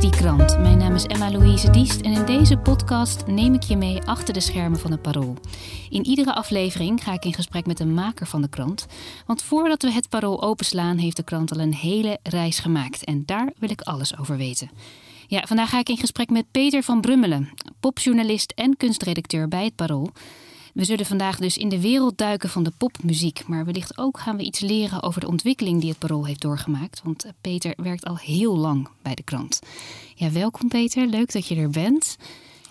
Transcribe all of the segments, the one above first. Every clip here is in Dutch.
Die krant. Mijn naam is Emma-Louise Diest en in deze podcast neem ik je mee achter de schermen van het Parool. In iedere aflevering ga ik in gesprek met een maker van de krant. Want voordat we het Parool openslaan heeft de krant al een hele reis gemaakt en daar wil ik alles over weten. Ja, vandaag ga ik in gesprek met Peter van Brummelen, popjournalist en kunstredacteur bij het Parool. We zullen vandaag dus in de wereld duiken van de popmuziek. Maar wellicht ook gaan we iets leren over de ontwikkeling die het Parool heeft doorgemaakt. Want Peter werkt al heel lang bij de krant. Ja, welkom Peter. Leuk dat je er bent.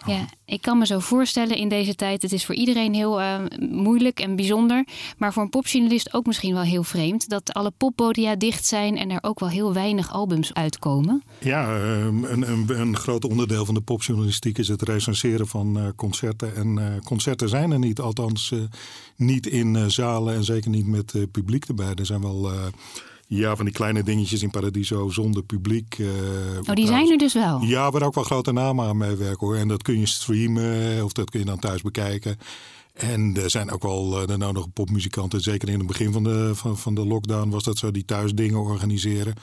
Ja, ik kan me zo voorstellen in deze tijd, het is voor iedereen heel uh, moeilijk en bijzonder. Maar voor een popjournalist ook misschien wel heel vreemd. Dat alle poppodia dicht zijn en er ook wel heel weinig albums uitkomen. Ja, een, een, een groot onderdeel van de popjournalistiek is het recenseren van uh, concerten. En uh, concerten zijn er niet, althans niet in zalen en zeker niet met publiek erbij. Er zijn wel ja, van die kleine dingetjes in Paradiso zonder publiek. Uh, oh, die zijn er dus wel? Ja, waar ook wel grote namen aan meewerken hoor. En dat kun je streamen of dat kun je dan thuis bekijken. En er zijn ook wel de nodige popmuzikanten. Zeker in het begin van de, van, van de lockdown was dat zo, die thuis dingen organiseren.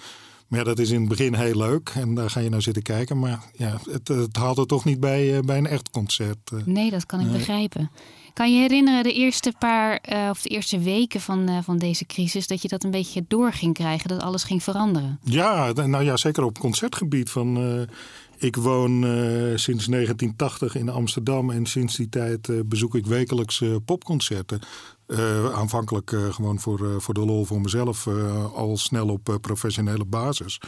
Maar ja, dat is in het begin heel leuk. En daar ga je nou zitten kijken. Maar ja, het, het haalt er toch niet bij, eh, bij een echt concert. Eh. Nee, dat kan ik begrijpen. Kan je herinneren de eerste paar uh, of de eerste weken van, uh, van deze crisis dat je dat een beetje door ging krijgen, dat alles ging veranderen? Ja, nou ja, zeker op concertgebied. Van, uh, ik woon sinds 1980 in Amsterdam en sinds die tijd bezoek ik wekelijks popconcerten. Aanvankelijk gewoon voor, voor de lol voor mezelf, al snel op professionele basis.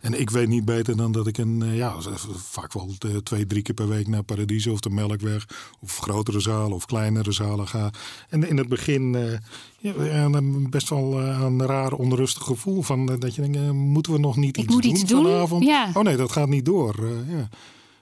En ik weet niet beter dan dat ik een, ja, vaak wel twee, drie keer per week naar Paradiso of de Melkweg. Of grotere zalen of kleinere zalen ga. En in het begin ja, best wel een raar onrustig gevoel. Van, dat je denkt, moeten we nog niet iets, moet doen, iets doen vanavond? Ja. Oh nee, dat gaat niet door. ja.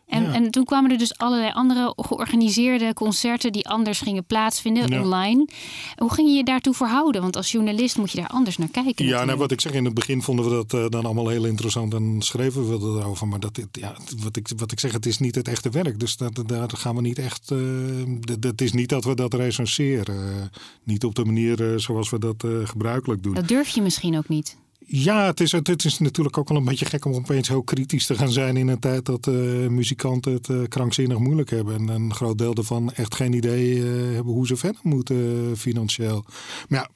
En, ja. en toen kwamen er dus allerlei andere georganiseerde concerten die anders gingen plaatsvinden ja. online. Hoe ging je je daartoe verhouden? Want als journalist moet je daar anders naar kijken. Ja, nou, wat ik zeg, in het begin vonden we dat uh, dan allemaal heel interessant en schreven we erover. Maar dat, ja, wat, ik, wat ik zeg, het is niet het echte werk. Dus dat, daar gaan we niet echt. Het uh, is niet dat we dat recenseren. Uh, niet op de manier zoals we dat gebruikelijk doen. Dat durf je misschien ook niet. Ja, het is, het is natuurlijk ook wel een beetje gek om opeens heel kritisch te gaan zijn in een tijd dat uh, muzikanten het uh, krankzinnig moeilijk hebben. En een groot deel daarvan echt geen idee uh, hebben hoe ze verder moeten financieel. Maar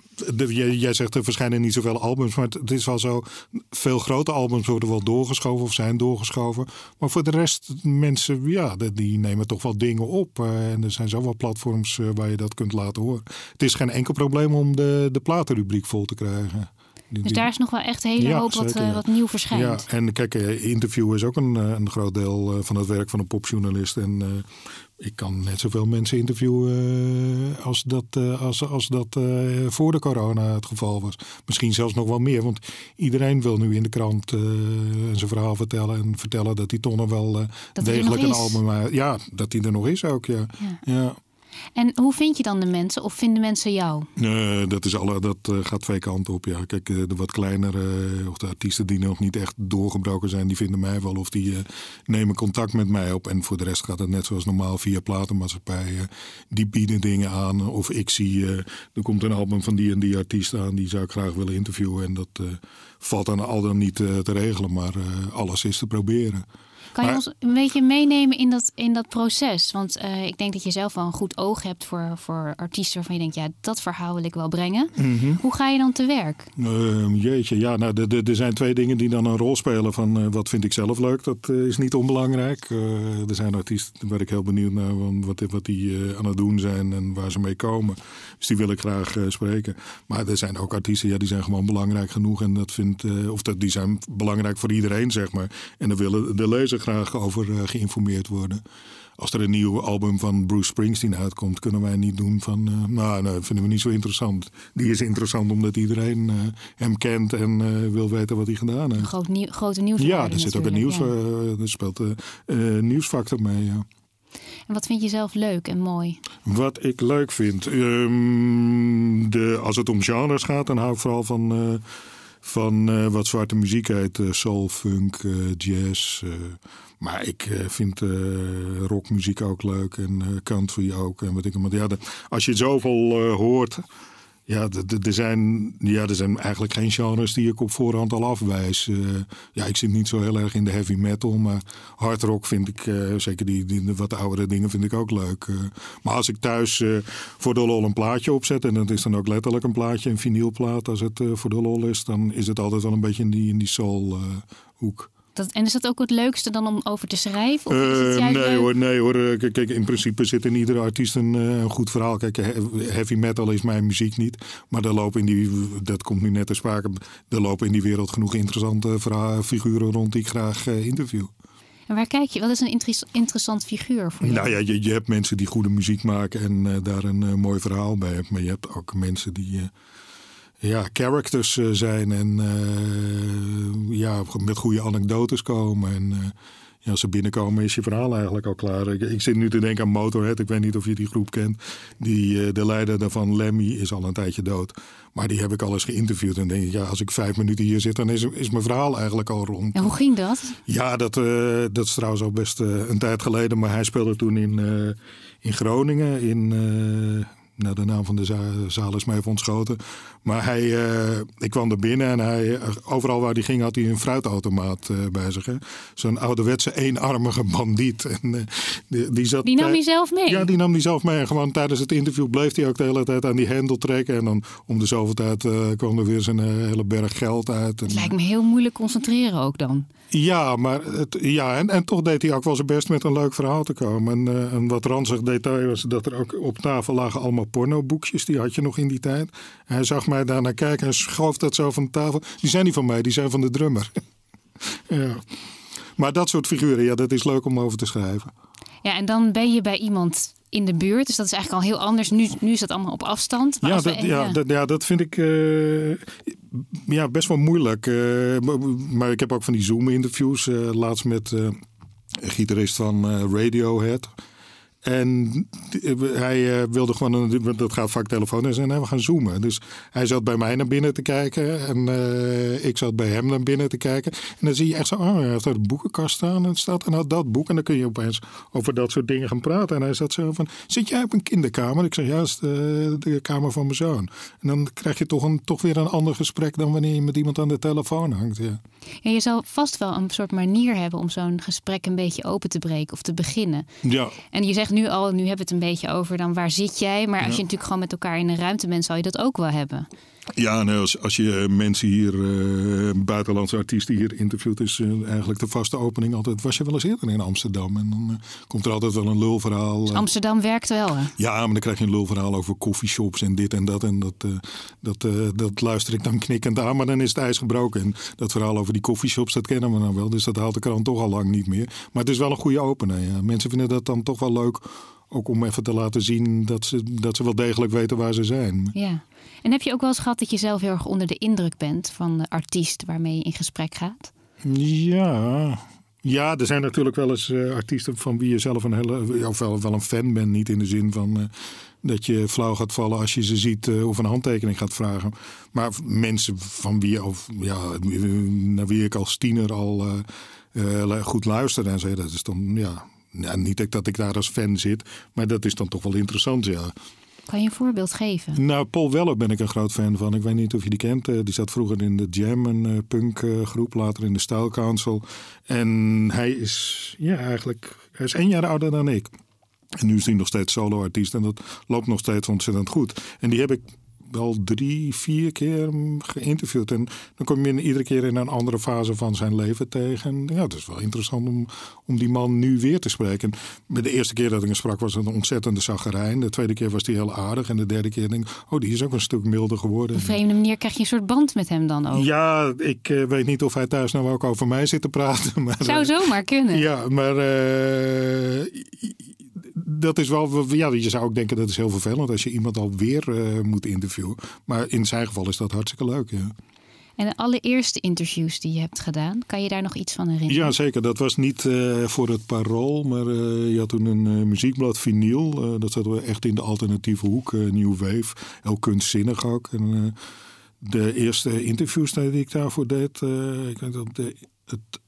ja, jij, zegt er verschijnen niet zoveel albums, maar het, is wel zo. Veel grote albums worden wel doorgeschoven of zijn doorgeschoven. Maar voor de rest, mensen, ja, die nemen toch wel dingen op. en er zijn zoveel platforms waar je dat kunt laten horen. Het is geen enkel probleem om de, de platenrubriek vol te krijgen. Die, dus daar is nog wel echt een hele ja, hoop wat, uh, wat nieuw verschijnt. Ja, en kijk, interview is ook een, een groot deel van het werk van een popjournalist. En uh, ik kan net zoveel mensen interviewen uh, als dat, als, als dat voor de corona het geval was. Misschien zelfs nog wel meer, want iedereen wil nu in de krant zijn verhaal vertellen. En vertellen dat toch nog wel degelijk een album... Ja, dat hij er nog is ook, ja. ja. En hoe vind je dan de mensen? Of vinden mensen jou? Uh, dat is alle, dat uh, gaat twee kanten op. Ja. Kijk, uh, de wat kleinere of de artiesten die nog niet echt doorgebroken zijn, die vinden mij wel. Of die nemen contact met mij op. En voor de rest gaat het net zoals normaal via platenmaatschappijen. die bieden dingen aan. Of ik zie, er komt een album van die en die artiest aan. Die zou ik graag willen interviewen. En dat valt dan al dan niet te regelen. Maar alles is te proberen. Kan je ons een beetje meenemen in dat, in dat proces? Want uh, ik denk dat je zelf wel een goed oog hebt voor, voor artiesten waarvan je denkt, ja, dat verhaal wil ik wel brengen. Mm -hmm. Hoe ga je dan te werk? Uh, jeetje, ja, nou, er zijn twee dingen die dan een rol spelen van uh, wat vind ik zelf leuk. Dat is niet onbelangrijk. er zijn artiesten waar ik heel benieuwd naar wat, wat die aan het doen zijn en waar ze mee komen. Dus die wil ik graag spreken. Maar er zijn ook artiesten, ja, die zijn gewoon belangrijk genoeg en dat vindt, of dat, die zijn belangrijk voor iedereen, zeg maar. En dan willen de lezer graag over geïnformeerd worden als er een nieuw album van Bruce Springsteen uitkomt, kunnen wij niet doen van. Uh, nou, dat vinden we niet zo interessant. Die is interessant omdat iedereen uh, hem kent en uh, wil weten wat hij gedaan heeft. Groot nieuw, grote nieuws. Ja, er zit ook een nieuws. Ja. er speelt nieuwsfactor mee. Ja. En wat vind je zelf leuk en mooi? Wat ik leuk vind. Um, de, als het om genres gaat, dan hou ik vooral van van uh, wat zwarte muziek heet. Uh, soul, funk, uh, jazz. maar ik vind rockmuziek ook leuk en country ook. En wat ik, maar ja, als je zoveel hoort ja, er zijn, ja, er zijn eigenlijk geen genres die ik op voorhand al afwijs. Uh, ja, ik zit niet zo heel erg in de heavy metal, maar hard rock vind ik, uh, zeker die, die wat oudere dingen, vind ik ook leuk. Uh, maar als ik thuis voor de lol een plaatje opzet, en dat is dan ook letterlijk een plaatje, een vinylplaat, als het voor de lol is, dan is het altijd wel een beetje in die, in die soul hoek. Dat, en is dat ook het leukste dan om over te schrijven? Of uh, nee, hoor, nee hoor. Kijk, in principe zit in iedere artiest een, een, goed verhaal. Kijk, heavy metal is mijn muziek niet. Maar er lopen in die, dat komt nu net te sprake, er lopen in die wereld genoeg interessante figuren rond die ik graag interview. En waar kijk je? Wat is een interessant figuur voor je? Nou ja, je, je hebt mensen die goede muziek maken en daar een mooi verhaal bij hebben. Maar je hebt ook mensen die ja, characters eh, zijn en uh, ja, met goede anekdotes komen. En uh, ja, als ze binnenkomen is je verhaal eigenlijk al klaar. Ik, ik, zit nu te denken aan Motorhead. Ik weet niet of je die groep kent. Die, de leider daarvan, Lemmy, is al een tijdje dood. Maar die heb ik al eens geïnterviewd. En denk ik, ja, als ik vijf minuten hier zit, dan is, is mijn verhaal eigenlijk al rond. En hoe ging dat? Ja, dat, dat is trouwens al best een tijd geleden. Maar hij speelde toen in, in Groningen, in nou, de naam van de zaal is mij even ontschoten. Maar hij, uh, ik kwam er binnen en hij, eh, overal waar hij ging had hij een fruitautomaat uh, bij zich. Zo'n ouderwetse eenarmige bandiet. En, die, die, zat, die nam hij zelf mee? Ja, die nam hij zelf mee. En gewoon tijdens het interview bleef hij ook de hele tijd aan die hendel trekken. En dan om de zoveel tijd kwam er weer zijn hele berg geld uit. Het lijkt me heel moeilijk concentreren ook dan. Ja, maar het, ja, en, en toch deed hij ook wel zijn best met een leuk verhaal te komen. En een wat ranzig detail was dat er ook op tafel lagen allemaal pornoboekjes. Die had je nog in die tijd. En hij zag mij daar naar kijken en schoof dat zo van de tafel. Die zijn niet van mij, die zijn van de drummer. ja. Maar dat soort figuren, ja, dat is leuk om over te schrijven. Ja, en dan ben je bij iemand in de buurt. Dus dat is eigenlijk al heel anders. Nu, nu is dat allemaal op afstand. Maar ja, dat, ja, Dat, ja, dat vind ik uh, ja, best wel moeilijk. Uh, maar ik heb ook van die Zoom-interviews. Uh, laatst met een gitarist van Radiohead. En hij eh, wilde gewoon, een, dat gaat vaak telefonisch, en we gaan zoomen. Dus hij zat bij mij naar binnen te kijken en uh, ik zat bij hem naar binnen te kijken. En dan zie je echt zo, oh, hij heeft daar een boekenkast staan en staat en nou dat boek. En dan kun je opeens over dat soort dingen gaan praten. En hij zat zo van, zit jij op een kinderkamer? Ik zeg, ja, dat is de, de, kamer van mijn zoon. En dan krijg je toch, een, toch weer een ander gesprek dan wanneer je met iemand aan de telefoon hangt. Ja. ja je zal vast wel een soort manier hebben om zo'n gesprek een beetje open te breken of te beginnen. Ja. En je zegt nu al, nu hebben we het een beetje over dan waar zit jij. Maar als je natuurlijk gewoon met elkaar in een ruimte bent, zal je dat ook wel hebben. Ja, als, als je mensen hier, uh, buitenlandse artiesten hier interviewt, is uh, eigenlijk de vaste opening altijd. Was je wel eens eerder in Amsterdam? En dan uh, komt er altijd wel een lulverhaal. Dus Amsterdam werkt wel, hè? Ja, maar dan krijg je een lulverhaal over coffeeshops en dit en dat. En dat, dat, dat luister ik dan knikkend aan, maar dan is het ijs gebroken. En dat verhaal over die coffeeshops, dat kennen we nou wel. Dus dat haalt de krant toch al lang niet meer. Maar het is wel een goede opening. Ja. Mensen vinden dat dan toch wel leuk ook om even te laten zien dat ze, dat ze wel degelijk weten waar ze zijn. Ja. En heb je ook wel eens gehad dat je zelf heel erg onder de indruk bent van de artiest waarmee je in gesprek gaat? Ja. Ja, er zijn natuurlijk wel eens uh, artiesten van wie je zelf een hele, of wel, wel een fan bent. Niet in de zin van uh, dat je flauw gaat vallen als je ze ziet uh, of een handtekening gaat vragen. Maar mensen van wie, of ja, naar wie ik als tiener al goed luister en zo, dat is dan ja, ja, niet dat ik daar als fan zit, maar dat is dan toch wel interessant, ja. Kan je een voorbeeld geven? Nou, Paul Weller ben ik een groot fan van. Ik weet niet of je die kent. Eh, die zat vroeger in de Jam, een uh, punkgroep, later in de Style Council. En hij is, ja, eigenlijk, hij is één jaar ouder dan ik. En nu is hij nog steeds solo-artiest en dat loopt nog steeds ontzettend goed. En die heb ik wel drie, vier keer geïnterviewd. En dan kom je iedere keer in een andere fase van zijn leven tegen. En ja, het is wel interessant om, om die man nu weer te spreken. En de eerste keer dat ik hem sprak was het een ontzettende zagerijn. De tweede keer was hij heel aardig. En de derde keer denk ik, oh, die is ook een stuk milder geworden. Op een vreemde manier krijg je een soort band met hem dan ook. Ja, ik uh, weet niet of hij thuis nou ook over mij zit te praten. Maar, Zou zomaar kunnen. Ja, maar uh, dat is wel, ja, je zou ook denken dat is heel vervelend als je iemand alweer uh, moet interviewen. Maar in zijn geval is dat hartstikke leuk. Ja. En de allereerste interviews die je hebt gedaan, kan je daar nog iets van herinneren? Ja, zeker. Dat was niet uh, voor het parool, maar uh, je had toen een uh, muziekblad vinyl. dat zaten we echt in de alternatieve hoek, New Wave. Heel kunstzinnig ook. En, de eerste interviews die ik daarvoor deed, ik weet dat de, het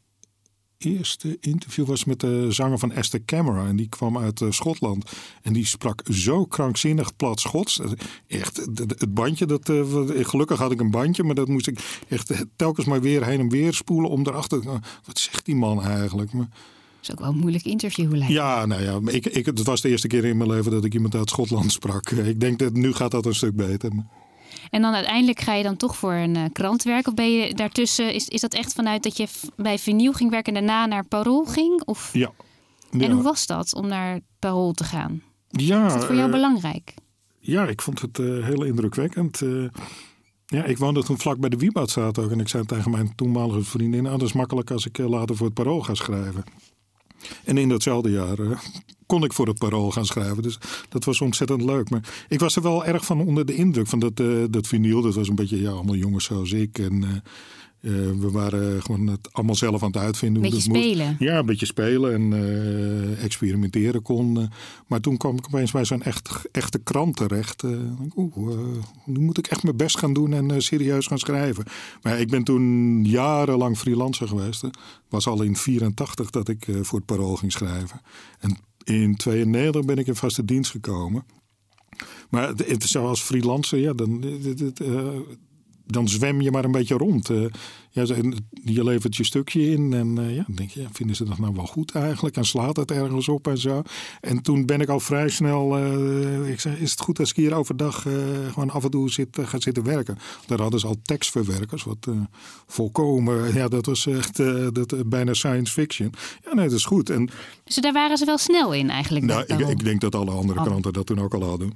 eerste interview was met de zanger van Esther Camera. En die kwam uit uh, Schotland. En die sprak zo krankzinnig plat Schots. Echt, het bandje, dat, uh, gelukkig had ik een bandje. Maar dat moest ik echt telkens maar weer heen en weer spoelen. Om erachter te wat zegt die man eigenlijk? Maar, dat is ook wel een moeilijk interview lijkt Ja, nou ja, ik, ik, het was de eerste keer in mijn leven dat ik iemand uit Schotland sprak. Ik denk dat nu gaat dat een stuk beter. En dan uiteindelijk ga je dan toch voor een uh, krant werken? Of ben je daartussen, is, is dat echt vanuit dat je bij Vinyl ging werken en daarna naar Parool ging? Of? Ja. En hoe was dat om naar Parool te gaan? Ja, is dat voor jou uh, belangrijk? Ja, ik vond het uh, heel indrukwekkend. ja, ik woonde toen vlak bij de Wieboudstraat ook. En ik zei tegen mijn toenmalige vriendin... Nou, dat is makkelijk als ik later voor het Parool ga schrijven. En in datzelfde jaar kon ik voor het parool gaan schrijven. Dus dat was ontzettend leuk. Maar ik was er wel erg van onder de indruk van dat, uh, dat vinyl. Dat was een beetje ja, allemaal jongens zoals ik. En uh, uh, we waren gewoon het allemaal zelf aan het uitvinden. Beetje spelen. Moest. Ja, een beetje spelen en experimenteren kon. maar toen kwam ik opeens bij zo'n echt, echte krant terecht. Oeh, nu moet ik echt mijn best gaan doen en serieus gaan schrijven. Maar ik ben toen jarenlang freelancer geweest. Het was al in 84 dat ik voor het parool ging schrijven. En in 92 ben ik in vaste dienst gekomen. Maar het, zoals freelancer, ja, dan, uh, dan zwem je maar een beetje rond. Uh, ja, je levert je stukje in en uh, ja, dan denk je, ja, vinden ze dat nou wel goed eigenlijk? En slaat het ergens op en zo. En toen ben ik al vrij snel, uh, ik zei, is het goed als ik hier overdag gewoon af en toe zit, ga zitten werken? Daar hadden ze al tekstverwerkers, wat volkomen, ja, dat was echt dat, bijna science fiction. Ja, nee, dat is goed. En, dus daar waren ze wel snel in eigenlijk? Nou, ik, ik, denk dat alle andere oh. kranten dat toen ook al hadden.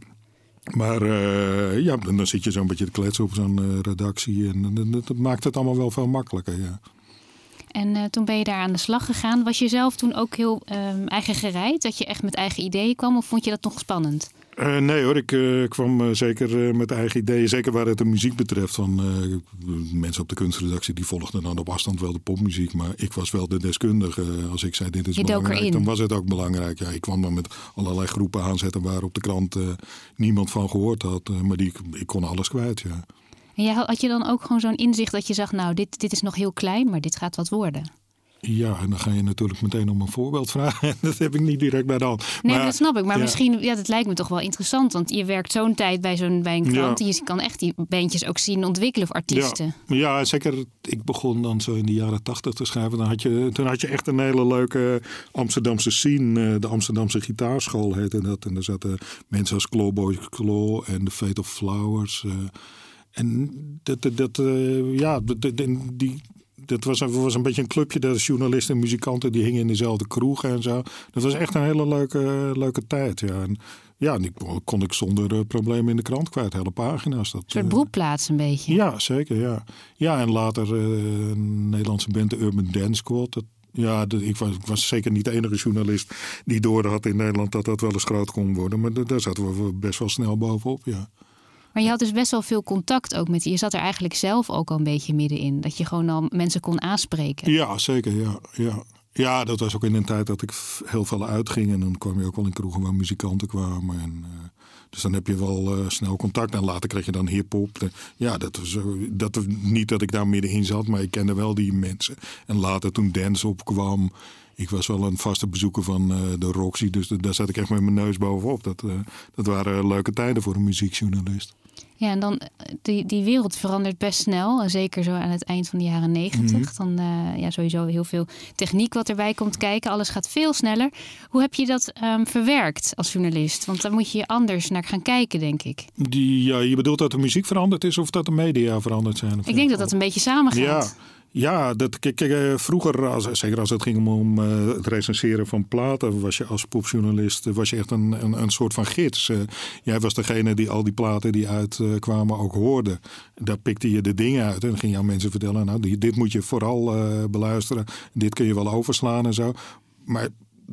Maar uh, ja, dan zit je zo'n beetje te kletsen op zo'n uh, redactie. En dat, maakt het allemaal wel veel makkelijker. Ja. En uh, toen ben je daar aan de slag gegaan. Was je zelf toen ook heel um, eigen gereid? Dat je echt met eigen ideeën kwam? Of vond je dat nog spannend? Uh, nee hoor, ik uh, kwam zeker met eigen ideeën. Zeker waar het de muziek betreft. Van, mensen op de kunstredactie die volgden dan op afstand wel de popmuziek. Maar ik was wel de deskundige. Als ik zei dit is je belangrijk, dan was het ook belangrijk. Ja, ik kwam dan met allerlei groepen aanzetten waar op de krant niemand van gehoord had. maar die, ik kon alles kwijt, ja. En jij, had je dan ook gewoon zo'n inzicht dat je zag, nou, dit, dit is nog heel klein, maar dit gaat wat worden? Ja, en dan ga je natuurlijk meteen om een voorbeeld vragen. dat heb ik niet direct bij de hand. Nee, maar, dat snap ik. Maar misschien, ja, dat lijkt me toch wel interessant. Want je werkt zo'n tijd bij, zo'n, bij een krant. Ja. Je kan echt die bandjes ook zien ontwikkelen of artiesten. Ja. ja, zeker. Ik begon dan zo in de jaren tachtig te schrijven. Dan had je, toen had je echt een hele leuke Amsterdamse scene. Eh, de Amsterdamse gitaarschool heette dat. En daar zaten mensen als Clawboy Claw en The Fate of Flowers... Uh, en dat, dat, uh, ja, die, dat was, was een beetje een clubje. De journalisten en muzikanten die hingen in dezelfde kroegen en zo. Dat was echt een hele leuke, leuke tijd. Ja. En, ja, die kon ik zonder uh, problemen in de krant kwijt. Hele pagina's. Dat, een soort broedplaats een beetje. Ja, zeker. Ja, ja en later uh, een Nederlandse band, de Urban Dance Squad. Dat, ja, ik, was, ik, was, zeker niet de enige journalist die door had in Nederland dat dat wel eens groot kon worden. Maar daar zaten we best wel snel bovenop, ja. Maar je had dus best wel veel contact ook met je. zat er eigenlijk zelf ook al een beetje middenin. Dat je gewoon al mensen kon aanspreken. Ja, zeker. Ja, ja. ja dat was ook in een tijd dat ik heel veel uitging. En dan kwam je ook wel in kroegen waar muzikanten kwamen. En, uh, dus dan heb je wel uh, snel contact. En later kreeg je dan hip-hop. Ja, dat was, dat, niet dat ik daar middenin zat, maar ik kende wel die mensen. En later toen dance opkwam. Ik was wel een vaste bezoeker van de Roxy. Dus daar zat ik echt met mijn neus bovenop. Dat, dat waren leuke tijden voor een muziekjournalist. Ja, en dan eh, die, die wereld verandert best snel. En zeker zo aan het eind van de jaren negentig. Dan uh, ja, sowieso heel veel techniek wat erbij komt kijken. Alles gaat veel sneller. Hoe heb je dat um, verwerkt als journalist? Want dan moet je anders naar gaan kijken, denk ik. Die, ja, je bedoelt dat de muziek veranderd is of dat de media veranderd zijn? Ik denk dat dat een beetje samengaat. Ja. Ja, dat, kijk, kijk, vroeger, zeker als het ging om, uh, het recenseren van platen, was je als popjournalist was je echt een, een, een soort van gids. Jij was degene die al die platen die uitkwamen ook hoorde. Daar pikte je de dingen uit en ging je aan mensen vertellen, nou, dit moet je vooral beluisteren. Dit kun je wel overslaan en zo. Maar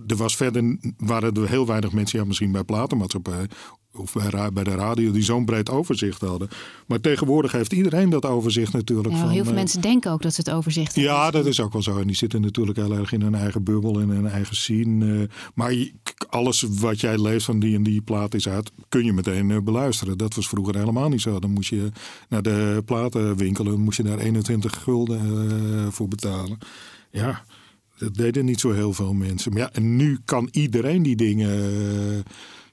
er was verder waren er heel weinig mensen, ja, misschien bij platenmaatschappij of bij, de radio die zo'n breed overzicht hadden. Maar tegenwoordig heeft iedereen dat overzicht natuurlijk. Ja, van, heel veel mensen denken ook dat ze het overzicht hebben. Ja, dat is ook wel zo. En die zitten natuurlijk heel erg in hun eigen bubbel en hun eigen scene. maar alles wat jij leest van die en die plaat is uit, kun je meteen beluisteren. Dat was vroeger helemaal niet zo. Dan moest je naar de platenwinkel moest je daar 21 gulden voor betalen. Ja, dat deden niet zo heel veel mensen. Maar ja, en nu kan iedereen die dingen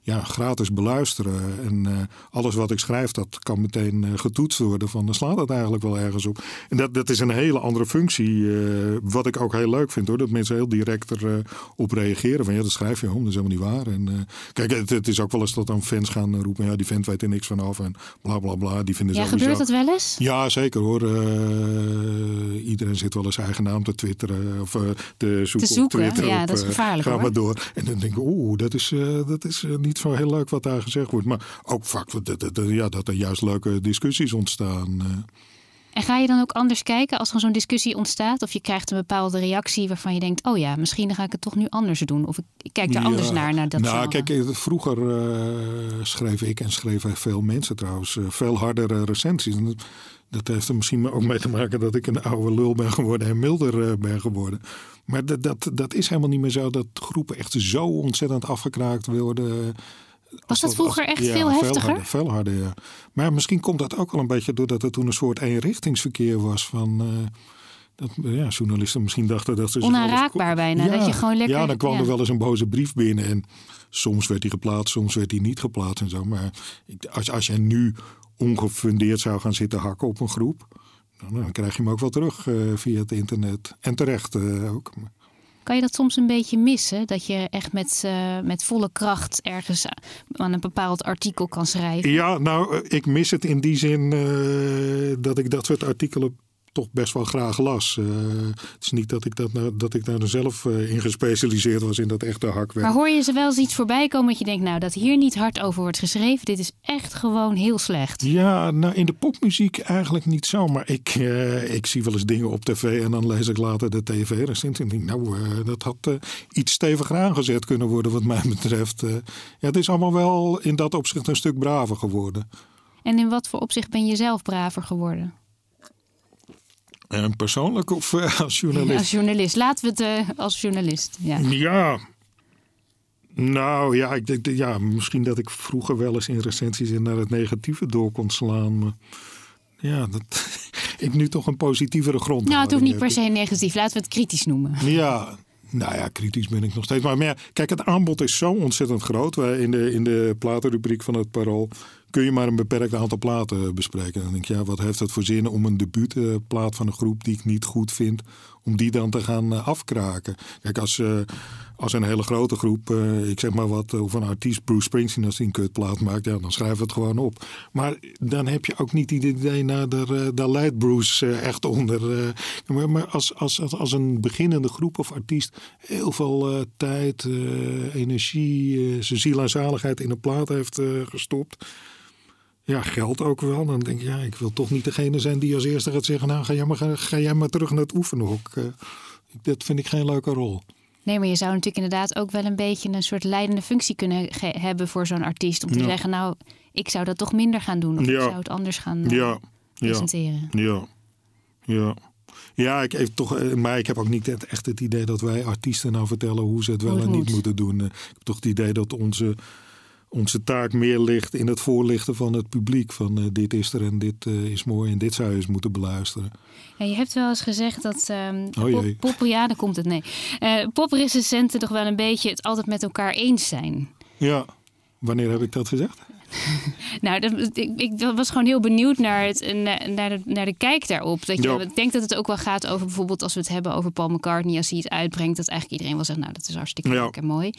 ja, gratis beluisteren. En uh, alles wat ik schrijf, dat kan meteen uh, getoetst worden. Van dan slaat het eigenlijk wel ergens op. En dat, dat is een hele andere functie. Uh, wat ik ook heel leuk vind hoor. Dat mensen heel direct erop reageren. Van ja, dat schrijf je om, dat is helemaal niet waar. En kijk, het, het, is ook wel eens dat dan fans gaan roepen. Ja, die vent weet er niks van af. En bla bla bla. Die vinden ja, gebeurt dat wel eens? Ja, zeker hoor. iedereen zit wel eens eigen naam te twitteren. Of te zoeken, te zoeken. op Twitter. Ja, dat is gevaarlijk Ga hoor. maar door. En dan denk ik, oeh, dat is, dat is niet niet zo heel leuk wat daar gezegd wordt. Maar ook vaak ja, dat er juist leuke discussies ontstaan. En ga je dan ook anders kijken als er zo'n discussie ontstaat? Of je krijgt een bepaalde reactie waarvan je denkt: oh ja, misschien ga ik het toch nu anders doen. Of ik, kijk Ja, anders naar, naar dat Nou, genre. kijk, eh, vroeger eh, schreef ik en schreven veel mensen trouwens eh, veel hardere recensies. En dat, heeft er misschien ook mee te maken dat ik een oude lul ben geworden en milder ben geworden. Maar dat, dat, dat is helemaal niet meer zo dat groepen echt zo ontzettend afgekraakt worden. Was dat vroeger echt Ja, veel heftiger? harder, veel harder, ja. Maar misschien komt dat ook wel een beetje doordat er toen een soort eenrichtingsverkeer was van... eh, dat ja, journalisten misschien dachten dat ze... Onaanraakbaar bijna, dat je gewoon lekker- Ja, dan kwam ja. er wel eens een boze brief binnen. En soms werd die geplaatst, soms werd die niet geplaatst en zo. Maar als, als jij nu ongefundeerd zou gaan zitten hakken op een groep... dan, dan krijg je hem ook wel terug eh, via het internet. En terecht eh, ook. Kan je dat soms een beetje missen? Dat je echt met, eh, met volle kracht ergens aan een bepaald artikel kan schrijven? Ja, nou, eh, ik mis het in die zin eh, dat ik dat soort artikelen toch best wel graag las. Eh, het is niet dat ik, dat, nou- dat ik daar zelf eh, in gespecialiseerd was in dat echte hakwerk. Maar hoor je ze wel eens iets voorbij komen dat je denkt, nou, dat hier niet hard over wordt geschreven, dit is echt gewoon heel slecht. Ja, nou in de popmuziek eigenlijk niet zo. Maar ik, eh, ik zie wel eens dingen op tv en dan lees ik later de tv-recensie. En denk nou, dat had iets steviger aangezet kunnen worden wat mij betreft. Ja, het is allemaal wel in dat opzicht een stuk braver geworden. En in wat voor opzicht ben je zelf braver geworden? En persoonlijk of eh, als journalist? Als journalist. Laten we het eh, als journalist. Ja. Ja. Nou ja, ik denk, ja, misschien dat ik vroeger wel eens in recensies naar het negatieve door kon slaan. Maar ja, dat ik nu toch een positievere grond. Nou, het hoeft niet per se negatief. Laten we het kritisch noemen. Ja, nou ja, kritisch ben ik nog steeds. Maar, maar ja, kijk, het aanbod is zo ontzettend groot. In de, in de platenrubriek van het Parool kun je maar een beperkt aantal platen bespreken. Dan denk je, ja, wat heeft het voor zin om een debuutplaat van een groep die ik niet goed vind, om die dan te gaan eh, afkraken? Kijk, als, eh, als een hele grote groep, eh, ik zeg maar wat, of een artiest Bruce Springsteen als die een kutplaat maakt, ja, dan schrijven we het gewoon op. Maar dan heb je ook niet het idee, nou, daar, eh, daar leidt Bruce eh, echt onder. eh. maar als, als, als, een beginnende groep of artiest heel veel eh, tijd, eh, energie, eh, zijn ziel en zaligheid in een plaat heeft eh, gestopt. Ja, geld ook wel. Dan denk je, ja, ik wil toch niet degene zijn die als eerste gaat zeggen... nou, ga jij maar, ga, ga jij maar terug naar het oefenhok. Eh, dat vind ik geen leuke rol. Nee, maar je zou natuurlijk inderdaad ook wel een beetje een soort leidende functie kunnen hebben voor zo'n artiest. Om te Ja. zeggen, nou, ik zou dat toch minder gaan doen. Of ik zou het anders gaan eh, Ja, ja, presenteren. ja, ja. Ja, ik, heb toch, eh, maar ik heb ook niet echt het idee dat wij artiesten nou vertellen hoe ze het wel het en niet moet. moeten doen. Ik heb toch het idee dat onze, onze taak meer ligt in het voorlichten van het publiek. Van eh, dit is er en dit eh, is mooi en dit zou je eens moeten beluisteren. Ja, je hebt wel eens gezegd dat ehm Oh pop, ja, dan komt het nee. Eh poprecensenten toch wel een beetje het altijd met elkaar eens zijn. Ja, Wanneer heb ik dat gezegd? Nou, dat, ik, ik was gewoon heel benieuwd naar, het, naar, de, naar de kijk daarop. Dat je, Ja. Ik denk dat het ook wel gaat over bijvoorbeeld als we het hebben over Paul McCartney. Als hij het uitbrengt, dat eigenlijk iedereen wel zegt, nou dat is hartstikke Ja. leuk en mooi.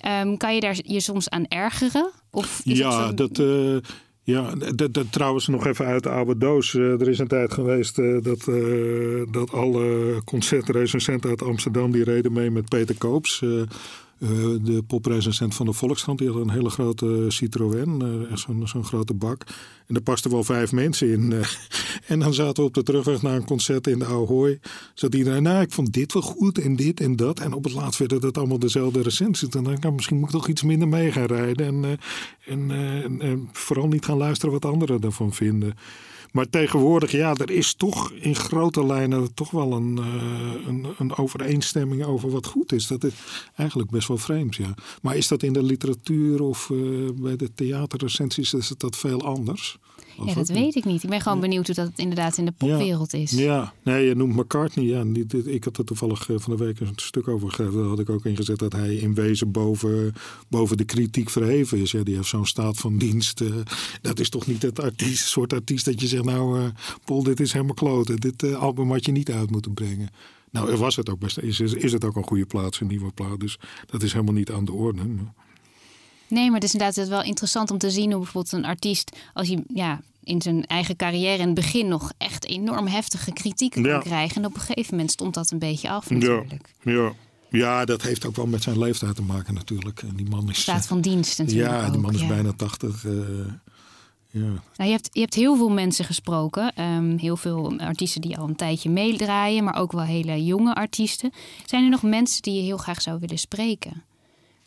Ehm, kan je daar je soms aan ergeren? Of is ja, zo- dat, eh, ja dat, dat, trouwens nog even uit de oude doos. Eh, er is een tijd geweest eh, dat, eh, dat alle concertrecensenten uit Amsterdam... die reden mee met Peter Koops... eh, eh, de poprecensent van de Volkskrant, die had een hele grote Citroën, eh, zo'n zo'n grote bak. En daar pasten wel vijf mensen in. eh. en dan zaten we op de terugweg naar een concert in de Hooi. Zat iedereen, nou, ik vond dit wel goed en dit en dat. En op het laatst werden dat allemaal dezelfde recensies. En dan ik, nou, misschien moet ik toch iets minder mee gaan rijden. En, eh, eh, en, en vooral niet gaan luisteren wat anderen ervan vinden. Maar tegenwoordig, ja, er is toch in grote lijnen toch wel een, eh, een, een overeenstemming over wat goed is. Dat is eigenlijk best wel vreemd, ja. Maar is dat in de literatuur of eh, bij de theaterrecensies, is dat veel anders? Ja, dat weet ik niet. Ik ben gewoon benieuwd hoe dat inderdaad in de popwereld is. Ja, nee, je noemt McCartney. Ja, ik had er toevallig eh, van de week een stuk over geschreven. Daar had ik ook ingezet dat hij in wezen boven, boven de kritiek verheven is. Ja, die heeft zo'n staat van dienst. eh, dat is toch niet het artiest, soort artiest dat je zegt... nou, eh Paul, dit is helemaal kloten. Dit album had je niet uit moeten brengen. Nou, was het ook best, is, is, is het ook een goede plaats, een nieuwe plaat. Dus dat is helemaal niet aan de orde. Maar- Nee, maar het is inderdaad wel interessant om te zien hoe bijvoorbeeld een artiest, als hij ja, in zijn eigen carrière in het begin nog echt enorm heftige kritieken Ja. kon krijgen. En op een gegeven moment stond dat een beetje af natuurlijk. ja, ja, dat heeft ook wel met zijn leeftijd te maken natuurlijk. En die man is... Staat van dienst natuurlijk ja, die man is ja. bijna tachtig. eh, ja, Nou, je, hebt, je hebt heel veel mensen gesproken. ehm, heel veel artiesten die al een tijdje meedraaien, maar ook wel hele jonge artiesten. Zijn er nog mensen die je heel graag zou willen spreken?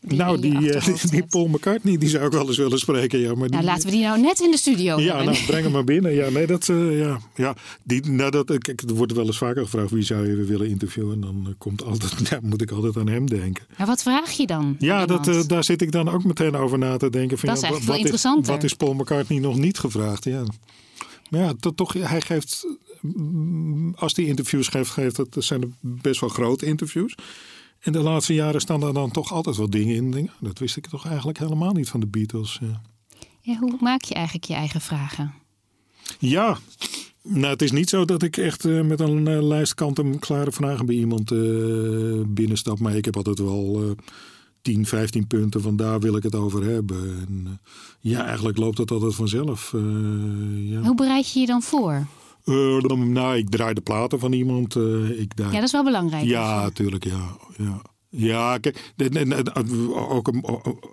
Die nou, je die, eh, achterhoofd die? Paul McCartney, die zou ik wel eens willen spreken. Ja, maar die, Nou, laten we die nou net in de studio Ja, hebben. nou, breng hem maar binnen. Ja, nee, dat, eh, ja, ja, die, nou, dat, eh, kijk, er wordt wel eens vaker gevraagd wie zou je willen interviewen. En dan eh, komt altijd, ja, moet ik altijd aan hem denken. Maar wat vraag je dan? Ja, dat, eh, daar zit ik dan ook meteen over na te denken. Van, Dat is ja, eigenlijk wat, is, interessanter. wat is Paul McCartney nog niet gevraagd? Ja. Maar ja, to- toch, hij geeft, mm, als hij interviews geeft, geeft dat zijn er best wel grote interviews. En de laatste jaren staan er dan toch altijd wel dingen in. Denk, dat wist ik toch eigenlijk helemaal niet van de Beatles. Ja. Hoe maak je eigenlijk je eigen vragen? Ja, nou, het is niet zo dat ik echt eh, met een eh, lijst kant-en-klare vragen bij iemand eh, binnenstap. Maar ik heb altijd wel eh 10, 15 punten van daar wil ik het over hebben. En, ja, eigenlijk loopt dat altijd vanzelf. ja. Hoe bereid je je dan voor? Eh, nou, ik draai de platen van iemand. eh, ik draai... Ja, dat is wel belangrijk. Ja, natuurlijk, ja. ja. Ja, kijk, de- ook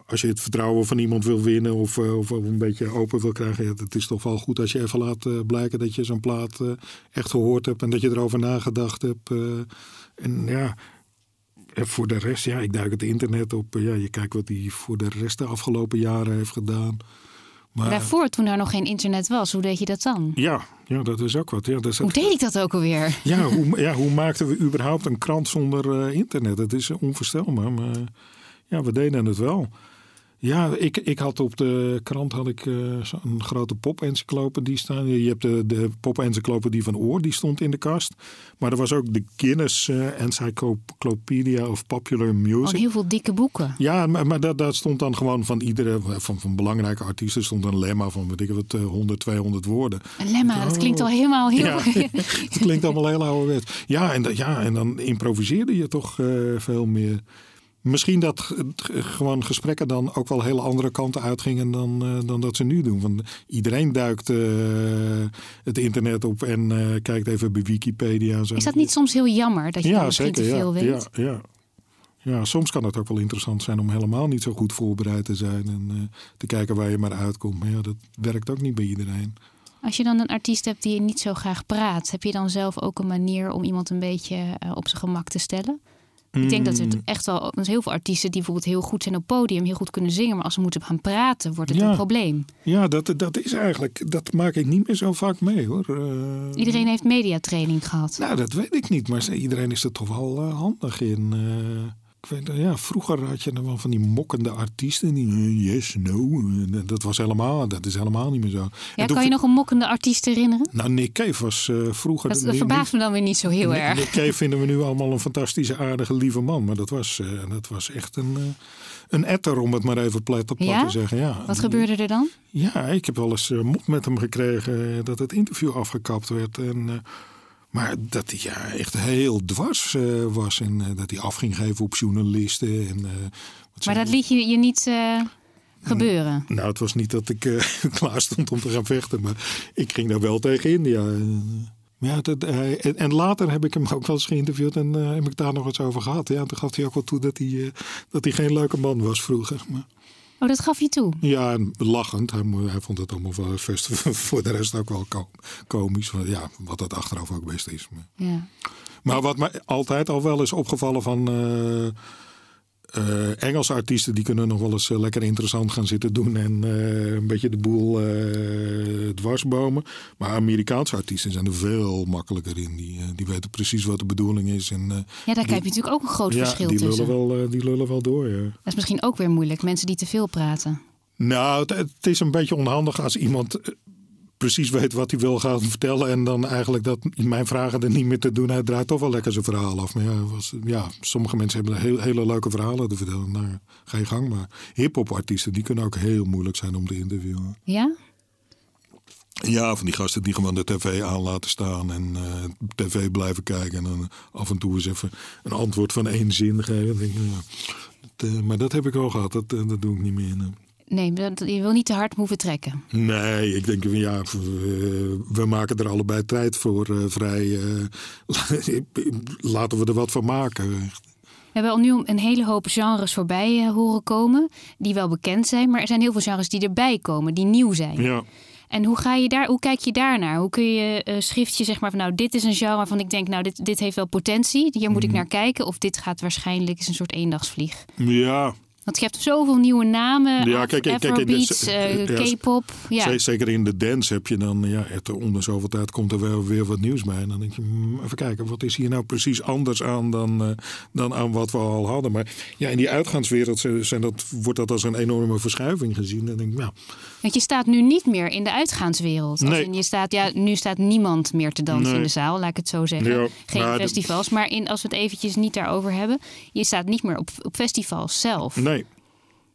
als je het vertrouwen van iemand wil winnen of, eh, of een beetje open wil krijgen, ja, het is toch wel goed als je even laat eh, blijken dat je zo'n plaat eh, echt gehoord hebt en dat je erover nagedacht hebt. eh. en ja, voor de rest, ja, ik duik het internet op. eh, ja, je kijkt wat hij voor de rest de afgelopen jaren heeft gedaan. Maar Daarvoor, toen er nog geen internet was, hoe deed je dat dan? ja, ja, dat is ook wat. Ja, dat is Hoe deed ik dat ook alweer? ja, hoe, ja, hoe maakten we überhaupt een krant zonder eh, internet? Dat is onvoorstelbaar, maar ja, we deden het wel. Ja, ik, ik had op de krant had ik, eh, zo'n grote pop-encyclopedie staan. Je hebt de, de pop-encyclopedie van Oor, die stond in de kast. Maar er was ook de Guinness eh, Encyclopedia of Popular Al Music. heel veel dikke boeken. Ja, maar, maar dat, dat stond dan gewoon van iedere, van, van belangrijke artiesten stond een lemma van, weet ik wat, eh, 100, 200 woorden. Een lemma, dat klinkt al helemaal heel... Oh. Ja, het klinkt allemaal heel ouderwets. Ja, en, ja, en dan improviseerde je toch eh, veel meer. Misschien dat gewoon gesprekken dan ook wel hele andere kanten uitgingen dan, eh, dan dat ze nu doen. Want iedereen duikt eh, het internet op en eh, kijkt even bij Wikipedia. Zo. Is dat niet soms heel jammer dat je Ja, misschien zeker. te Ja, veel weet? ja, ja. ja, soms kan het ook wel interessant zijn om helemaal niet zo goed voorbereid te zijn. En te kijken waar je maar uitkomt. Maar ja, dat werkt ook niet bij iedereen. Als je dan een artiest hebt die niet zo graag praat, heb je dan zelf ook een manier om iemand een beetje op zijn gemak te stellen? Ik denk dat Mm. het echt wel. Er zijn heel veel artiesten die bijvoorbeeld heel goed zijn op podium, heel goed kunnen zingen, maar als ze moeten gaan praten, wordt het Ja. een probleem. Ja, dat, dat is eigenlijk, dat maak ik niet meer zo vaak mee hoor. Eh, Iedereen heeft mediatraining gehad. Nou, dat weet ik niet, maar iedereen is er toch wel eh, handig in. eh. Ik weet, ja, vroeger had je dan wel van die mokkende artiesten. Die, eh, yes, no. Eh, Dat was helemaal, dat is helemaal niet meer zo. Ja, kan je nog een mokkende artiest herinneren? Nou, Nick Cave was eh, vroeger... Dat, dat verbaast me dan weer niet zo heel Nick- erg. Nick Cave vinden we nu allemaal een fantastische, aardige, lieve man. Maar dat was, eh, dat was echt een, eh, een etter, om het maar even plat op plat Ja? te zeggen. Ja. Wat gebeurde er dan? Ja, ik heb wel eens eh, mop met hem gekregen eh, dat het interview afgekapt werd. En, eh, maar dat hij ja, echt heel dwars eh, was. En eh, dat hij af ging geven op journalisten. En, eh, Maar dat liet je je niet gebeuren. Nou, het was niet dat ik klaar stond om te gaan vechten. Maar ik ging daar wel tegen India. Ja, dat, en, en later heb ik hem ook wel eens geïnterviewd en heb ik daar nog eens over gehad. Ja, toen gaf hij ook wel toe dat hij, dat hij geen leuke man was vroeger. Maar, Oh, dat gaf je toe. ja, en lachend. Hij, hij vond het allemaal wel best voor de rest ook wel ko- komisch. Ja, wat dat achteraf ook best is. Maar, Ja. maar wat mij altijd al wel is opgevallen van eh, eh, Engelse artiesten, die kunnen nog wel eens eh, lekker interessant gaan zitten doen en eh, een beetje de boel dwarsbomen. Maar Amerikaanse artiesten zijn er veel makkelijker in. Die, die weten precies wat de bedoeling is. En, ja, daar heb je natuurlijk ook een groot ja, verschil die tussen. lullen, wel, die lullen wel door. Ja. Dat is misschien ook weer moeilijk. Mensen die te veel praten. Nou, het, het is een beetje onhandig als iemand precies weet wat hij wil gaan vertellen. En dan eigenlijk dat mijn vragen er niet meer te doen. Hij draait toch wel lekker zijn verhaal af. Maar ja, was, ja sommige mensen hebben heel, hele leuke verhalen te vertellen. Nou, ga je gang. Maar hip-hop artiesten, die kunnen ook heel moeilijk zijn om te interviewen. Ja? Ja, van die gasten die gewoon de tv aan laten staan en eh, tv blijven kijken. En dan af en toe eens even een antwoord van één zin geven. Denk ja, dat, eh, maar dat heb ik al gehad. Dat, eh, dat doe ik niet meer. Nee. Je wil niet te hard hoeven trekken. Nee, ik denk van ja, eh, we maken er allebei tijd voor eh, vrij. eh, laten we er wat van maken. We hebben al nu een hele hoop genres voorbij horen komen. Die wel bekend zijn. Maar er zijn heel veel genres die erbij komen. Die nieuw zijn. Ja. En hoe, ga je daar, hoe kijk je daarnaar? Hoe kun je eh schriftje zeg maar van nou dit is een genre waarvan ik denk nou dit, dit heeft wel potentie. Hier moet ik naar kijken. Of dit gaat waarschijnlijk is een soort eendagsvlieg. Ja, Want je hebt zoveel nieuwe namen. Ja, kijk, kijk, kijk, dit- eh, ja, K-pop. Ja. Zeker in de dance heb je dan, ja, het, om de zoveel tijd komt er wel weer wat nieuws bij. En dan denk je, hmm, even kijken, wat is hier nou precies anders aan dan, eh, dan aan wat we al hadden. Maar ja, in die uitgaanswereld zijn, dat, wordt dat als een enorme verschuiving gezien. En dan denk ik, ja, Want je staat nu niet meer in de uitgaanswereld. Als in je staat, ja, nu staat niemand meer te dansen Nee. in de zaal, laat ik het zo zeggen. Ja, Geen maar festivals. Maar in, als we het eventjes niet daarover hebben. Je staat niet meer op, op festivals zelf. nee.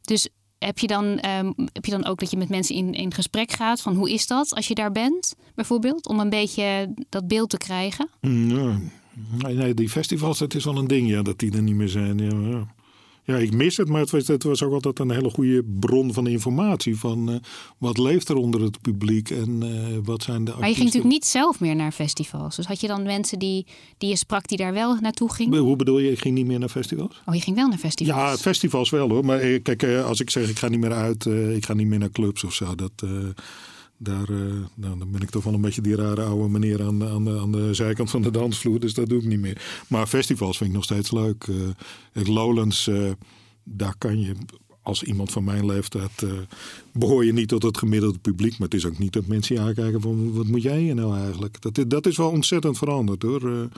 Dus heb je, dan, ehm, heb je dan ook dat je met mensen in, in gesprek gaat van hoe is dat als je daar bent, bijvoorbeeld? Om een beetje dat beeld te krijgen. Mm. Nee, nee, die festivals, dat is wel een ding, ja, dat die er niet meer zijn. Ja, ja. Ja ik mis het, maar het was, het was ook altijd een hele goede bron van informatie. Van eh, wat leeft er onder het publiek en eh, wat zijn de Maar je ging natuurlijk niet zelf meer naar festivals. Dus had je dan mensen die, die je sprak die daar wel naartoe gingen? Hoe bedoel je, ik ging niet meer naar festivals? Oh, je ging wel naar festivals. Ja, festivals wel hoor. Maar eh, kijk, als ik zeg ik ga niet meer uit, ik ga niet meer naar clubs of zo. Dat, daar, eh, nou, dan ben ik toch wel een beetje die rare oude meneer aan, aan, de, aan de zijkant van de dansvloer. Dus dat doe ik niet meer. Maar festivals vind ik nog steeds leuk. Eh, het Lowlands, eh, daar kan je als iemand van mijn leeftijd eh, behoor je niet tot het gemiddelde publiek. Maar het is ook niet dat mensen je aankijken van wat moet jij hier nou eigenlijk? Dat, dat is wel ontzettend veranderd hoor.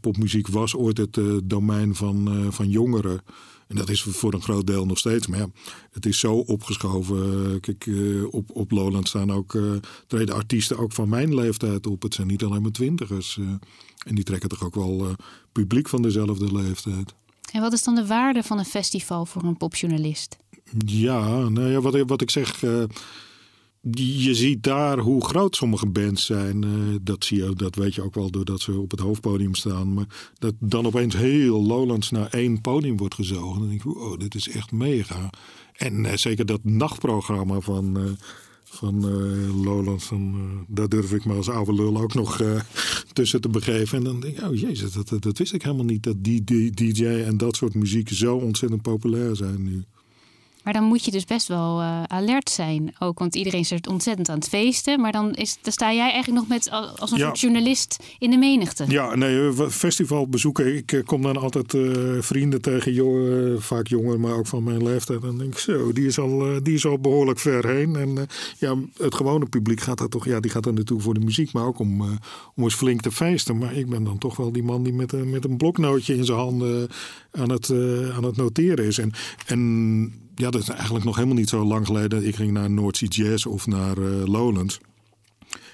Popmuziek was ooit het eh, domein van, eh, van jongeren. En dat is voor een groot deel nog steeds. Maar ja, het is zo opgeschoven. Eh, Kijk, op, op Lowland staan ook, treden artiesten ook van mijn leeftijd op. Het zijn niet alleen maar twintigers. en die trekken toch ook wel publiek van dezelfde leeftijd. En wat is dan de waarde van een festival voor een popjournalist? Ja, nou ja, wat, wat ik zeg. Je ziet daar hoe groot sommige bands zijn. eh, dat, zie je, dat weet je ook wel doordat ze op het hoofdpodium staan. Maar dat dan opeens heel Lowlands naar één podium wordt gezogen. Dan denk ik, oh, dit is echt mega. En eh, zeker dat nachtprogramma van, eh, van Lowlands. Dan, daar durf ik me als oude lul ook nog tussen te begeven. En dan denk ik, oh jezus, dat, dat, wist ik helemaal niet. Dat die DJ en dat soort muziek zo ontzettend populair zijn nu. Maar dan moet je dus best wel uh, alert zijn ook. Want iedereen is er ontzettend aan het feesten. Maar dan, is, dan sta jij eigenlijk nog met als een Ja. soort journalist in de menigte. Ja, nee, eh, festivalbezoeken. Ik eh, kom dan altijd eh, vrienden tegen, eh, vaak jonger, maar ook van mijn leeftijd. Dan denk ik, zo, die is al, eh, die is al behoorlijk ver heen. En eh, ja, het gewone publiek gaat daar toch, ja, die gaat er naartoe voor de muziek, maar ook om, eh, om eens flink te feesten. Maar ik ben dan toch wel die man die met, een- met een bloknootje in zijn handen aan het, eh, aan het noteren is. En, en ja, dat is eigenlijk nog helemaal niet zo lang geleden. Ik ging naar Sea Jazz of naar eh, Lowlands.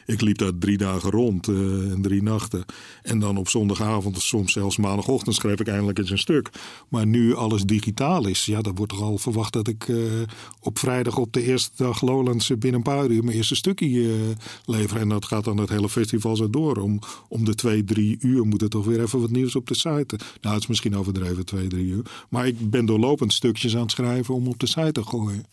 Ik liep daar drie dagen rond eh, en drie nachten. En dan op zondagavond, soms zelfs maandagochtend, schreef ik eindelijk eens een stuk. Maar nu alles digitaal is, ja, dan wordt toch al verwacht dat ik eh, op vrijdag op de eerste dag Lowlands eh, binnen een paar uur mijn eerste stukje eh, lever. En dat gaat dan het hele festival zo door. Om, om de twee, drie uur moet er toch weer even wat nieuws op de site. Nou, het is misschien overdreven, twee, drie uur. Maar ik ben doorlopend stukjes aan het schrijven om op de site te gooien.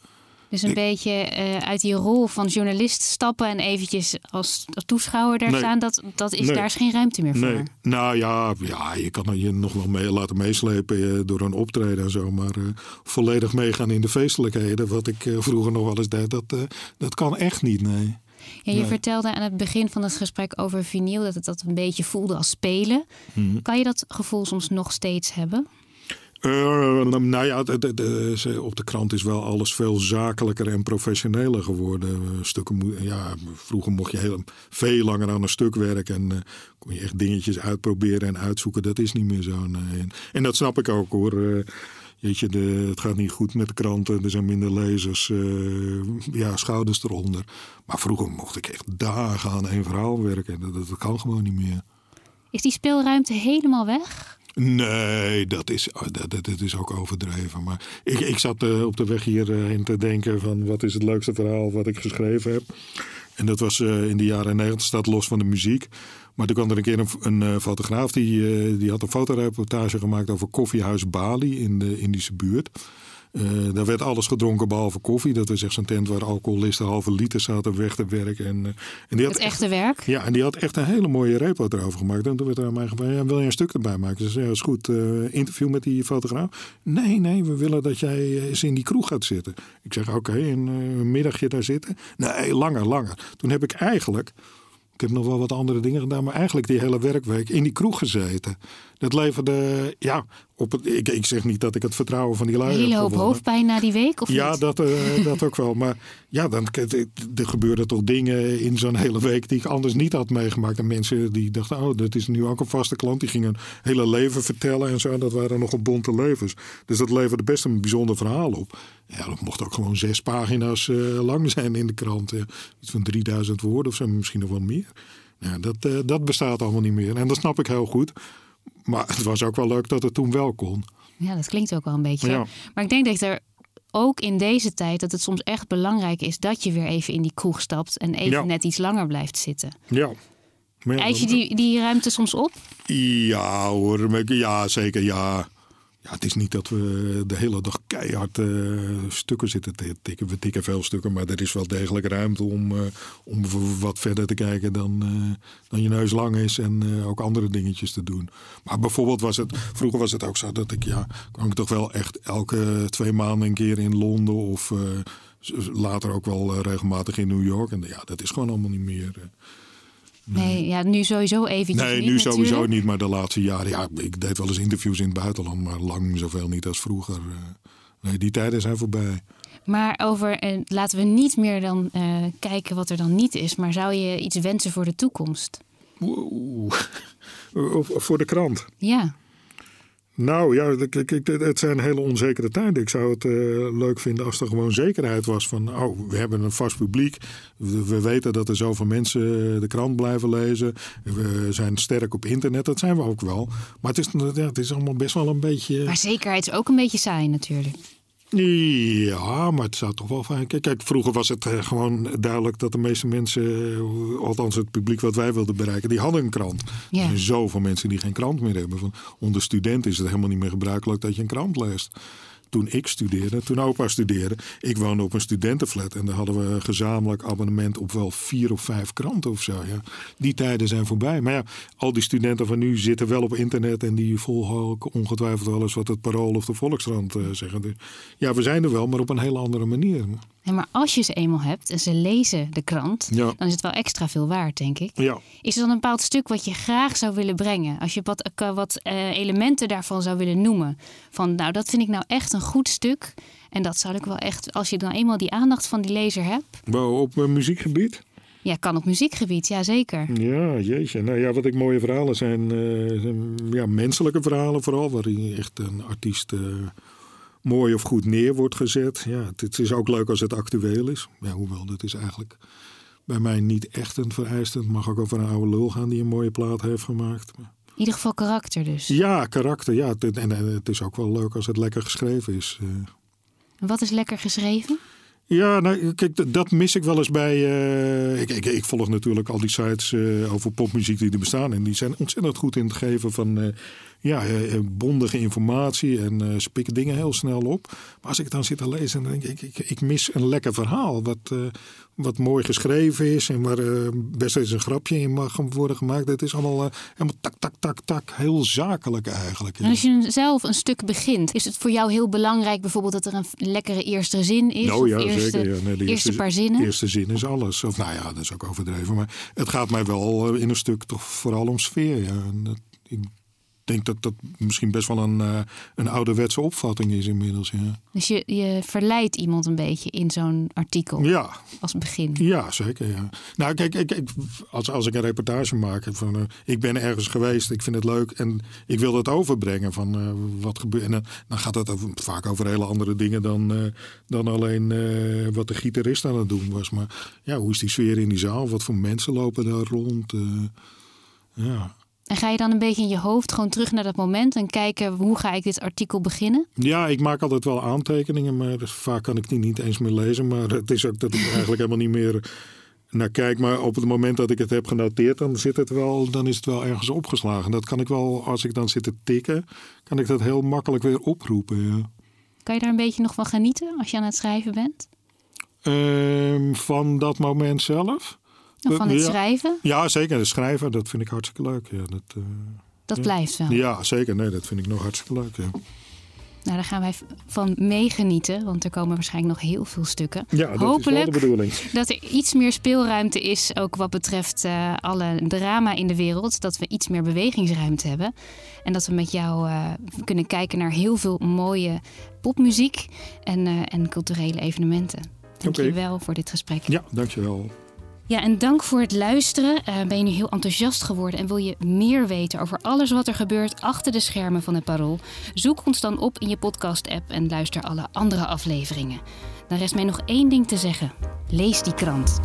Dus een beetje eh, uit die rol van journalist stappen en eventjes als, als toeschouwer daar Nee. staan. Dat, dat is, Nee. Daar is geen ruimte meer voor. Nee, nou ja, ja, je kan je nog wel mee laten meeslepen eh, door een optreden en zo. Maar eh, volledig meegaan in de feestelijkheden, wat ik vroeger nog wel eens deed, dat, dat kan echt niet, nee. Ja, je Nee. vertelde aan het begin van het gesprek over vinyl dat het dat een beetje voelde als spelen. Mhm. Kan je dat gevoel soms nog steeds hebben? Eh, nou ja, de, op de krant is wel alles veel zakelijker en professioneler geworden. Eh, Stukken, ja, vroeger mocht je heel, veel langer aan een stuk werken en eh, kon je echt dingetjes uitproberen en uitzoeken. Dat is niet meer zo. En, dat snap ik ook hoor. Je, het gaat niet goed met de kranten, er zijn minder lezers, ja, schouders eronder. Maar vroeger mocht ik echt dagen aan één verhaal werken. Dat, dat kan gewoon niet meer. Is die speelruimte helemaal weg? Nee, dat is, oh, dat, dat, is ook overdreven. Maar ik, ik zat eh, op de weg hierheen te denken van wat is het leukste verhaal wat ik geschreven heb. En dat was eh, in de jaren negentig, staat los van de muziek. Maar toen kwam er een keer een, een eh, fotograaf die, die had een fotoreportage gemaakt over koffiehuis Bali in de Indische buurt. Eh, daar werd alles gedronken behalve koffie. Dat was echt zo'n tent waar alcoholisten halve liter zaten weg te werken. En, eh, en die had Het echte werk? ja, en die had echt een hele mooie repo erover gemaakt. En toen werd er aan mij gevraagd, ja, wil je een stuk erbij maken? Dus ja, is goed. eh, interview met die fotograaf. Nee, nee, we willen dat jij eens in die kroeg gaat zitten. Ik zeg, oké, een, een middagje daar zitten. Nee, langer, langer. Toen heb ik eigenlijk... Ik heb nog wel wat andere dingen gedaan, maar eigenlijk die hele werkweek in die kroeg gezeten. Dat leverde, ja, op het, ik, ik zeg niet dat ik het vertrouwen van die lui Een hele heb hoop gewonnen. hoofdpijn na die week? Of Ja, niet? dat, eh, dat ook wel. Maar ja, dan, er gebeurden toch dingen in zo'n hele week die ik anders niet had meegemaakt. En mensen die dachten, oh, dat is nu ook een vaste klant. Die gingen een hele leven vertellen en zo. Dat waren nogal bonte levens. Dus dat leverde best een bijzonder verhaal op. Ja, dat mocht ook gewoon zes pagina's eh, lang zijn in de krant. Iets van 3000 woorden of zo, misschien nog wel meer. Ja, dat, eh, dat bestaat allemaal niet meer. En dat snap ik heel goed. Maar het was ook wel leuk dat het toen wel kon. Ja, dat klinkt ook wel een beetje. Ja. Maar ik denk dat er ook in deze tijd dat het soms echt belangrijk is dat je weer even in die kroeg stapt en even Ja. net iets langer blijft zitten. Ja. Ja, Eis je die, die ruimte soms op? Ja hoor, ja zeker ja. Ja, het is niet dat we de hele dag keihard eh, stukken zitten te tikken. We tikken veel stukken, maar er is wel degelijk ruimte om, eh, om wat verder te kijken dan, eh, dan je neus lang is. En ook andere dingetjes te doen. Maar bijvoorbeeld was het, vroeger was het ook zo dat ik, ja, kwam ik toch wel echt elke twee maanden een keer in Londen. Of later ook wel regelmatig in New York. En ja, dat is gewoon allemaal niet meer. Nee, ja, nu sowieso eventjes Nee, niet, nu sowieso niet, maar de laatste jaren. Ja, ik deed wel eens interviews in het buitenland, maar lang zoveel niet als vroeger. Eh, Nee, die tijden zijn voorbij. Maar over, eh, laten we niet meer dan eh, kijken wat er dan niet is. Maar zou je iets wensen voor de toekomst? Oeh. Voor de krant. Ja, Nou ja, het zijn hele onzekere tijden. Ik zou het eh, leuk vinden als er gewoon zekerheid was van... oh, we hebben een vast publiek. We, we weten dat er zoveel mensen eh, de krant blijven lezen. We zijn sterk op internet, dat zijn we ook wel. Maar het is, ja, het is allemaal best wel een beetje... maar zekerheid is ook een beetje saai natuurlijk. Ja, maar het zou toch wel fijn. Kijk, kijk vroeger was het eh, gewoon duidelijk dat de meeste mensen, eh, althans het publiek wat wij wilden bereiken, die hadden een krant. Ja. Er zijn zoveel mensen die geen krant meer hebben. Van, onder studenten is het helemaal niet meer gebruikelijk dat je een krant leest. Toen ik studeerde, toen opa studeerde. Ik woonde op een studentenflat en daar hadden we een gezamenlijk abonnement op wel vier of vijf kranten of zo. Ja. Die tijden zijn voorbij. Maar ja, al die studenten van nu zitten wel op internet en die volgen ongetwijfeld wel eens wat het Parool of de Volkskrant uh, zeggen. Dus ja, we zijn er wel, maar op een hele andere manier. Maar als je ze eenmaal hebt en ze lezen de krant, dan is het wel extra veel waard, denk ik. Ja. Is er dan een bepaald stuk wat je graag zou willen brengen? Als je wat, wat uh, elementen daarvan zou willen noemen. Van nou, dat vind ik nou echt een goed stuk. En dat zou ik wel echt, als je dan eenmaal die aandacht van die lezer hebt. Wow, op uh, muziekgebied? Ja, kan op muziekgebied, ja zeker. Ja, jeetje. Nou ja, wat ik mooie verhalen zijn, uh, ja, menselijke verhalen vooral, waarin echt een artiest mooi of goed neer wordt gezet. Ja, het, het, is ook leuk als het actueel is. Ja, hoewel, dat is eigenlijk bij mij niet echt een vereiste. Het mag ook over een oude lul gaan die een mooie plaat heeft gemaakt. In ieder geval karakter dus. Ja, karakter. Ja. En, het is ook wel leuk als het lekker geschreven is. eh. En wat is lekker geschreven? Ja, nou, kijk, dat mis ik wel eens bij. Uh, ik, ik, ik, volg natuurlijk al die sites uh, over popmuziek die er bestaan. En die zijn ontzettend goed in het geven van uh, ja, bondige informatie. En ze pikken dingen heel snel op. Maar als ik dan zit te lezen, dan denk ik, ik, ik mis een lekker verhaal. Wat, wat mooi geschreven is en waar best eens een grapje in mag worden gemaakt. Het is allemaal helemaal tak, tak, tak, tak. Heel zakelijk eigenlijk. En als je zelf een stuk begint, is het voor jou heel belangrijk bijvoorbeeld dat er een lekkere eerste zin is? Nou, ja, eerste, zeker. Ja. Nee, de eerste, paar zinnen? Eerste zin is alles. Of nou ja, dat is ook overdreven. Maar het gaat mij wel in een stuk toch vooral om sfeer. Ja. En ik denk dat dat misschien best wel een, uh, een ouderwetse opvatting is inmiddels. Ja. Dus je, je verleidt iemand een beetje in zo'n artikel ja. als begin? Ja, zeker. Ja. Nou, kijk, ik, ik, als, als ik een reportage maak van uh, ik ben ergens geweest, ik vind het leuk en ik wil dat overbrengen van uh, wat gebeurt. En dan gaat het over, vaak over hele andere dingen dan, dan alleen wat de gitarist aan het doen was. Maar ja, hoe is die sfeer in die zaal? Wat voor mensen lopen daar rond? ja. En ga je dan een beetje in je hoofd gewoon terug naar dat moment en kijken hoe ga ik dit artikel beginnen? Ja, ik maak altijd wel aantekeningen, maar vaak kan ik die niet eens meer lezen. Maar het is ook dat ik eigenlijk helemaal niet meer naar kijk. Maar op het moment dat ik het heb genoteerd, dan, zit het wel, dan is het wel ergens opgeslagen. Dat kan ik wel, als ik dan zit te tikken, kan ik dat heel makkelijk weer oproepen. Ja. Kan je daar een beetje nog van genieten als je aan het schrijven bent? Um, van dat moment zelf? Van het ja. schrijven? Ja, zeker. Het schrijven, dat vind ik hartstikke leuk. Ja, dat, uh, dat ja. blijft wel? Ja, zeker. Nee, dat vind ik nog hartstikke leuk. Ja. Nou, daar gaan wij van meegenieten, want er komen waarschijnlijk nog heel veel stukken. Ja, dat Hopelijk is wel de bedoeling. dat er iets meer speelruimte is, ook wat betreft uh, alle drama in de wereld. Dat we iets meer bewegingsruimte hebben. En dat we met jou uh, kunnen kijken naar heel veel mooie popmuziek en, uh, en culturele evenementen. Dank je wel voor dit gesprek. Ja, dankjewel. Ja, en dank voor het luisteren. Uh, ben je nu heel enthousiast geworden en wil je meer weten over alles wat er gebeurt achter de schermen van het Parool? Zoek ons dan op in je podcast-app en luister alle andere afleveringen. Dan rest mij nog één ding te zeggen: lees die krant.